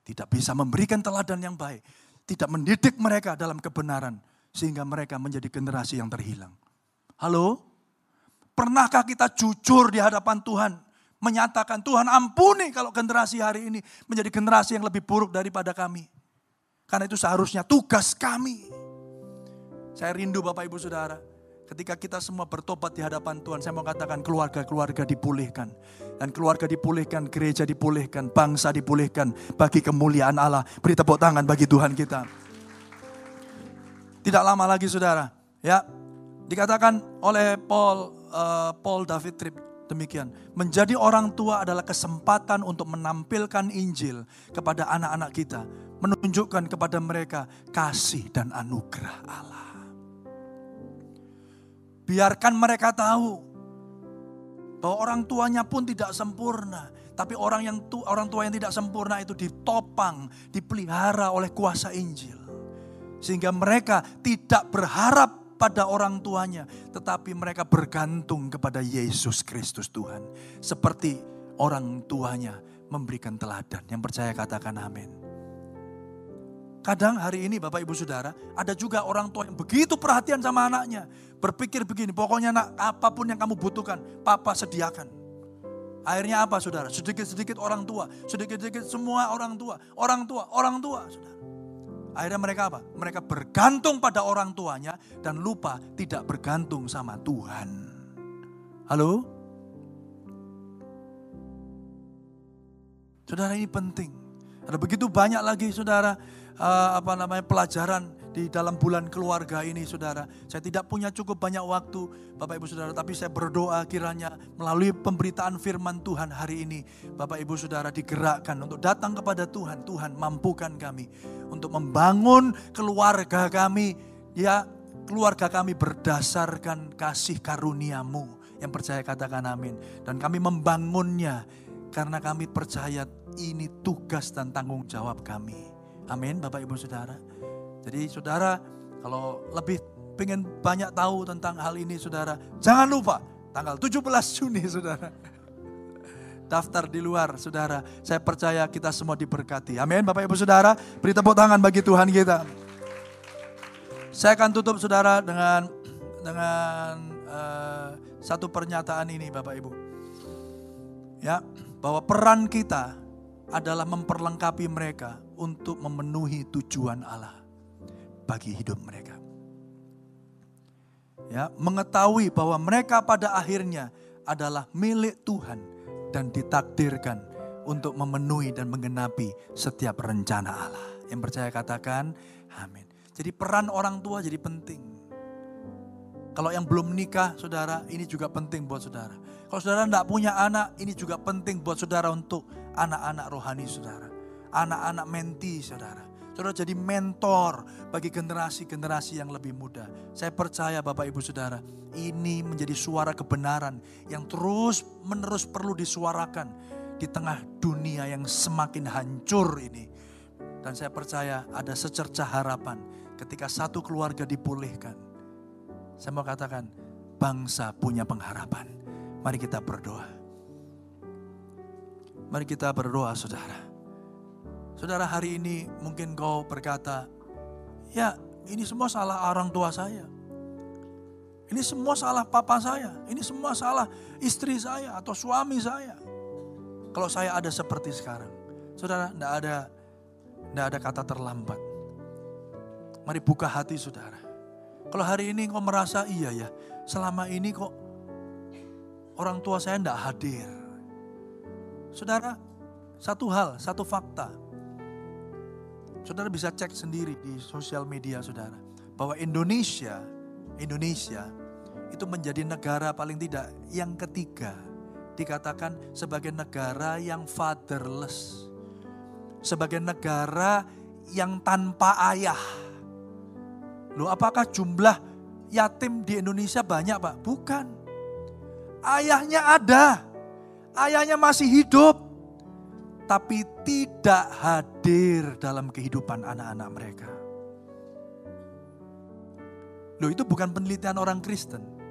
Tidak bisa memberikan teladan yang baik. Tidak mendidik mereka dalam kebenaran. Sehingga mereka menjadi generasi yang terhilang. Halo? Pernahkah kita jujur di hadapan Tuhan? Menyatakan Tuhan ampuni kalau generasi hari ini menjadi generasi yang lebih buruk daripada kami. Karena itu seharusnya tugas kami. Saya rindu Bapak Ibu Saudara Ketika kita semua bertobat di hadapan Tuhan, saya mau katakan keluarga-keluarga dipulihkan. Dan keluarga dipulihkan, gereja dipulihkan, bangsa dipulihkan bagi kemuliaan Allah. Beri tepuk tangan bagi Tuhan kita. Tidak lama lagi saudara, ya dikatakan oleh Paul uh, Paul David Tripp demikian. Menjadi orang tua adalah kesempatan untuk menampilkan Injil kepada anak-anak kita, menunjukkan kepada mereka kasih dan anugerah Allah. Biarkan mereka tahu bahwa orang tuanya pun tidak sempurna, tapi orang yang tu, orang tua yang tidak sempurna itu ditopang, dipelihara oleh kuasa Injil. Sehingga mereka tidak berharap pada orang tuanya, tetapi mereka bergantung kepada Yesus Kristus Tuhan. Seperti orang tuanya memberikan teladan. Yang percaya katakan amin. Kadang hari ini Bapak Ibu Saudara, ada juga orang tua yang begitu perhatian sama anaknya. Berpikir begini, pokoknya nak apa pun yang kamu butuhkan, papa sediakan. Akhirnya apa saudara? Sedikit-sedikit orang tua, sedikit-sedikit semua orang tua, orang tua, orang tua saudara. Akhirnya mereka apa? Mereka bergantung pada orang tuanya dan lupa tidak bergantung sama Tuhan. Halo? Saudara ini penting. Ada begitu banyak lagi saudara uh, apa namanya pelajaran di dalam bulan keluarga ini saudara. Saya tidak punya cukup banyak waktu Bapak Ibu Saudara. Tapi saya berdoa kiranya melalui pemberitaan firman Tuhan hari ini. Bapak Ibu Saudara digerakkan untuk datang kepada Tuhan. Tuhan mampukan kami untuk membangun keluarga kami. Ya keluarga kami berdasarkan kasih karuniamu. Yang percaya katakan amin. Dan kami membangunnya karena kami percaya ini tugas dan tanggung jawab kami. Amin Bapak Ibu Saudara. Jadi saudara kalau lebih pengen banyak tahu tentang hal ini saudara. Jangan lupa tanggal 17 Juni saudara. Daftar di luar saudara. Saya percaya kita semua diberkati. Amin Bapak Ibu Saudara. Beri tepuk tangan bagi Tuhan kita. Saya akan tutup saudara dengan dengan uh, satu pernyataan ini Bapak Ibu. Ya, bahwa peran kita adalah memperlengkapi mereka untuk memenuhi tujuan Allah bagi hidup mereka. Ya, mengetahui bahwa mereka pada akhirnya adalah milik Tuhan dan ditakdirkan untuk memenuhi dan menggenapi setiap rencana Allah. Yang percaya katakan amin. Jadi peran orang tua jadi penting. Kalau yang belum menikah, saudara, ini juga penting buat saudara. Kalau saudara tidak punya anak, ini juga penting buat saudara untuk anak-anak rohani saudara. Anak-anak menti saudara. Saudara jadi mentor bagi generasi-generasi yang lebih muda. Saya percaya Bapak Ibu Saudara, ini menjadi suara kebenaran yang terus menerus perlu disuarakan di tengah dunia yang semakin hancur ini. Dan saya percaya ada secercah harapan ketika satu keluarga dipulihkan. Saya mau katakan, bangsa punya pengharapan. Mari kita berdoa. Mari kita berdoa saudara. Saudara hari ini mungkin kau berkata, ya ini semua salah orang tua saya. Ini semua salah papa saya. Ini semua salah istri saya atau suami saya. Kalau saya ada seperti sekarang. Saudara, tidak ada tidak ada kata terlambat. Mari buka hati saudara. Kalau hari ini kau merasa iya ya, selama ini kok orang tua saya tidak hadir. Saudara, satu hal, satu fakta. Saudara bisa cek sendiri di sosial media saudara. Bahwa Indonesia, Indonesia itu menjadi negara paling tidak yang ketiga dikatakan sebagai negara yang fatherless. Sebagai negara yang tanpa ayah. Loh apakah jumlah yatim di Indonesia banyak Pak? Bukan. Ayahnya ada. Ayahnya masih hidup. Tapi tidak hadir dalam kehidupan anak-anak mereka. Loh itu bukan penelitian orang Kristen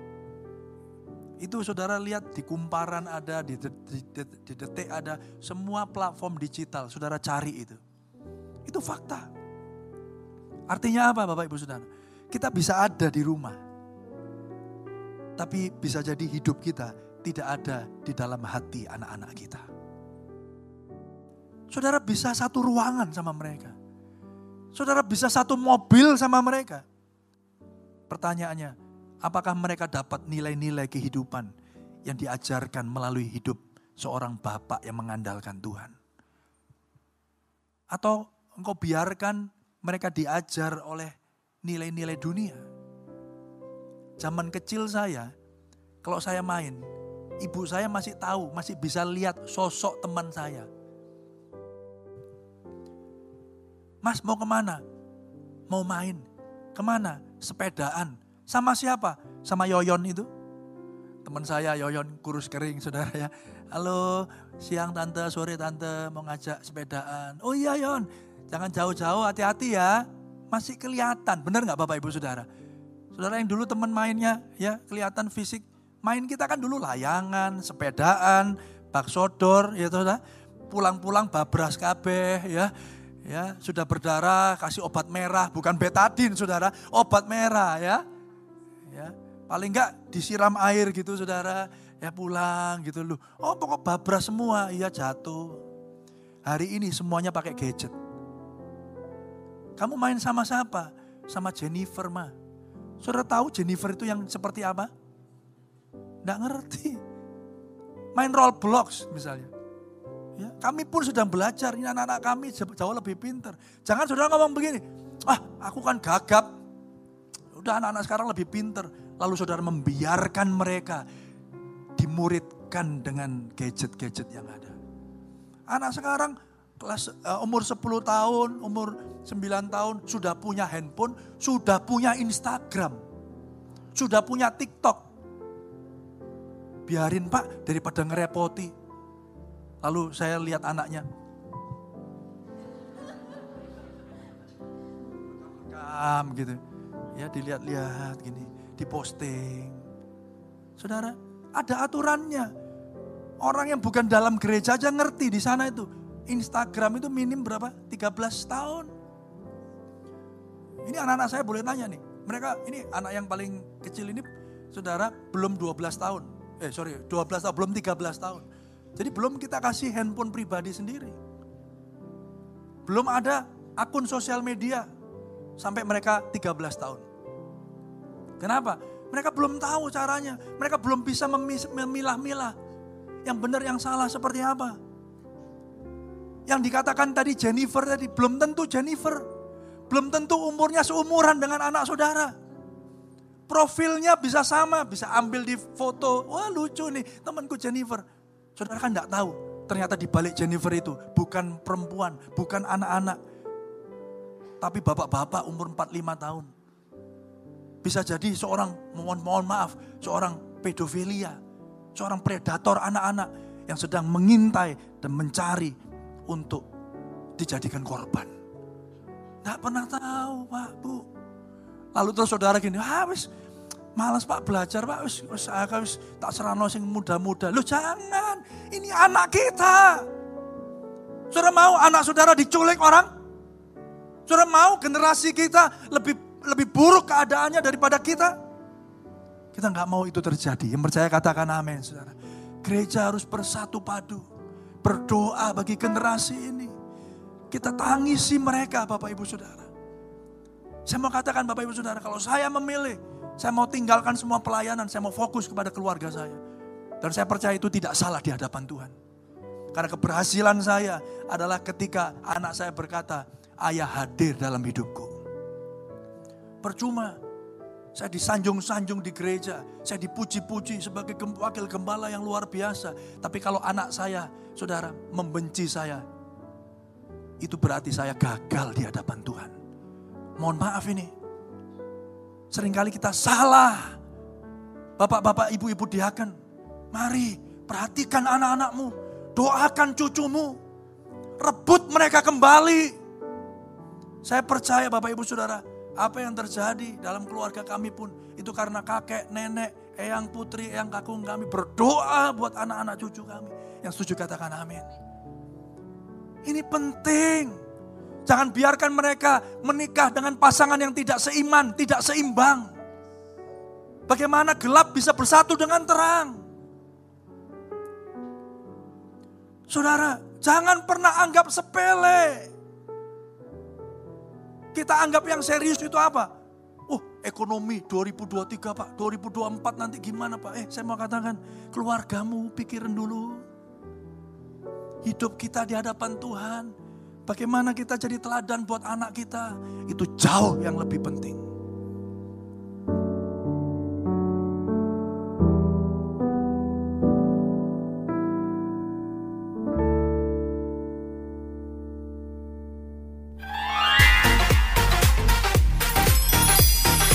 itu saudara lihat di kumparan ada, di, detik ada, semua platform digital, saudara cari itu. Itu fakta. Artinya apa Bapak Ibu Saudara? Kita bisa ada di rumah. Tapi bisa jadi hidup kita tidak ada di dalam hati anak-anak kita. Saudara bisa satu ruangan sama mereka. Saudara bisa satu mobil sama mereka. Pertanyaannya, Apakah mereka dapat nilai-nilai kehidupan yang diajarkan melalui hidup seorang bapak yang mengandalkan Tuhan? Atau engkau biarkan mereka diajar oleh nilai-nilai dunia? Zaman kecil saya, kalau saya main, ibu saya masih tahu, masih bisa lihat sosok teman saya. Mas mau ke mana? Mau main. Ke mana? Sepedaan. Sama siapa? Sama Yoyon itu. Teman saya Yoyon kurus kering saudara ya. Halo siang tante, sore tante mau ngajak sepedaan. Oh iya Yon, jangan jauh-jauh hati-hati ya. Masih kelihatan, benar nggak Bapak Ibu Saudara? Saudara yang dulu teman mainnya ya kelihatan fisik. Main kita kan dulu layangan, sepedaan, bak sodor ya saudara. Pulang-pulang babras kabeh ya ya sudah berdarah kasih obat merah bukan betadin saudara obat merah ya. Ya paling enggak disiram air gitu saudara ya pulang gitu loh. Oh pokok babra semua iya jatuh. Hari ini semuanya pakai gadget. Kamu main sama siapa? Sama Jennifer mah saudara tahu Jennifer itu yang seperti apa? Enggak ngerti. Main Roblox misalnya Ya, kami pun sedang belajar, ini anak-anak kami jauh lebih pinter. Jangan saudara ngomong begini, ah aku kan gagap, Udah anak-anak sekarang lebih pinter. Lalu saudara membiarkan mereka dimuridkan dengan gadget-gadget yang ada. Anak sekarang kelas uh, umur 10 tahun, umur 9 tahun sudah punya handphone, sudah punya Instagram. Sudah punya TikTok. Biarin Pak daripada ngerepoti. Lalu saya lihat anaknya. Rekam gitu ya dilihat-lihat gini, diposting. Saudara, ada aturannya. Orang yang bukan dalam gereja aja ngerti di sana itu. Instagram itu minim berapa? 13 tahun. Ini anak-anak saya boleh nanya nih. Mereka ini anak yang paling kecil ini saudara belum 12 tahun. Eh sorry 12 tahun, belum 13 tahun. Jadi belum kita kasih handphone pribadi sendiri. Belum ada akun sosial media sampai mereka 13 tahun. Kenapa? Mereka belum tahu caranya. Mereka belum bisa memilah-milah yang benar yang salah seperti apa. Yang dikatakan tadi Jennifer tadi belum tentu Jennifer. Belum tentu umurnya seumuran dengan anak saudara. Profilnya bisa sama, bisa ambil di foto. Wah lucu nih temanku Jennifer. Saudara kan enggak tahu. Ternyata di balik Jennifer itu bukan perempuan, bukan anak-anak. Tapi bapak-bapak umur 45 tahun. Bisa jadi seorang, mohon, mohon maaf, seorang pedofilia. Seorang predator anak-anak yang sedang mengintai dan mencari untuk dijadikan korban. Nggak pernah tahu Pak, Bu. Lalu terus saudara gini, ah wis Malas Pak belajar Pak, wis, wis, wis tak serano sing muda-muda. Lu jangan, ini anak kita. Saudara mau anak saudara diculik orang? Saudara mau generasi kita lebih lebih buruk keadaannya daripada kita? Kita nggak mau itu terjadi. Yang percaya katakan amin, saudara. Gereja harus bersatu padu. Berdoa bagi generasi ini. Kita tangisi mereka Bapak Ibu Saudara. Saya mau katakan Bapak Ibu Saudara, kalau saya memilih saya mau tinggalkan semua pelayanan, saya mau fokus kepada keluarga saya. Dan saya percaya itu tidak salah di hadapan Tuhan. Karena keberhasilan saya adalah ketika anak saya berkata, ayah hadir dalam hidupku. Percuma, saya disanjung-sanjung di gereja, saya dipuji-puji sebagai wakil gembala yang luar biasa. Tapi kalau anak saya, saudara, membenci saya, itu berarti saya gagal di hadapan Tuhan. Mohon maaf ini, Seringkali kita salah. Bapak-bapak, ibu-ibu diakan. Mari perhatikan anak-anakmu. Doakan cucumu. Rebut mereka kembali. Saya percaya Bapak Ibu Saudara. Apa yang terjadi dalam keluarga kami pun. Itu karena kakek, nenek, eyang putri, eyang kakung kami berdoa buat anak-anak cucu kami. Yang setuju katakan amin. Ini penting. Jangan biarkan mereka menikah dengan pasangan yang tidak seiman, tidak seimbang. Bagaimana gelap bisa bersatu dengan terang? Saudara, jangan pernah anggap sepele. Kita anggap yang serius itu apa? Oh, ekonomi 2023 Pak, 2024 nanti gimana Pak? Eh, saya mau katakan, keluargamu pikirin dulu. Hidup kita di hadapan Tuhan Bagaimana kita jadi teladan buat anak kita, itu jauh yang lebih penting.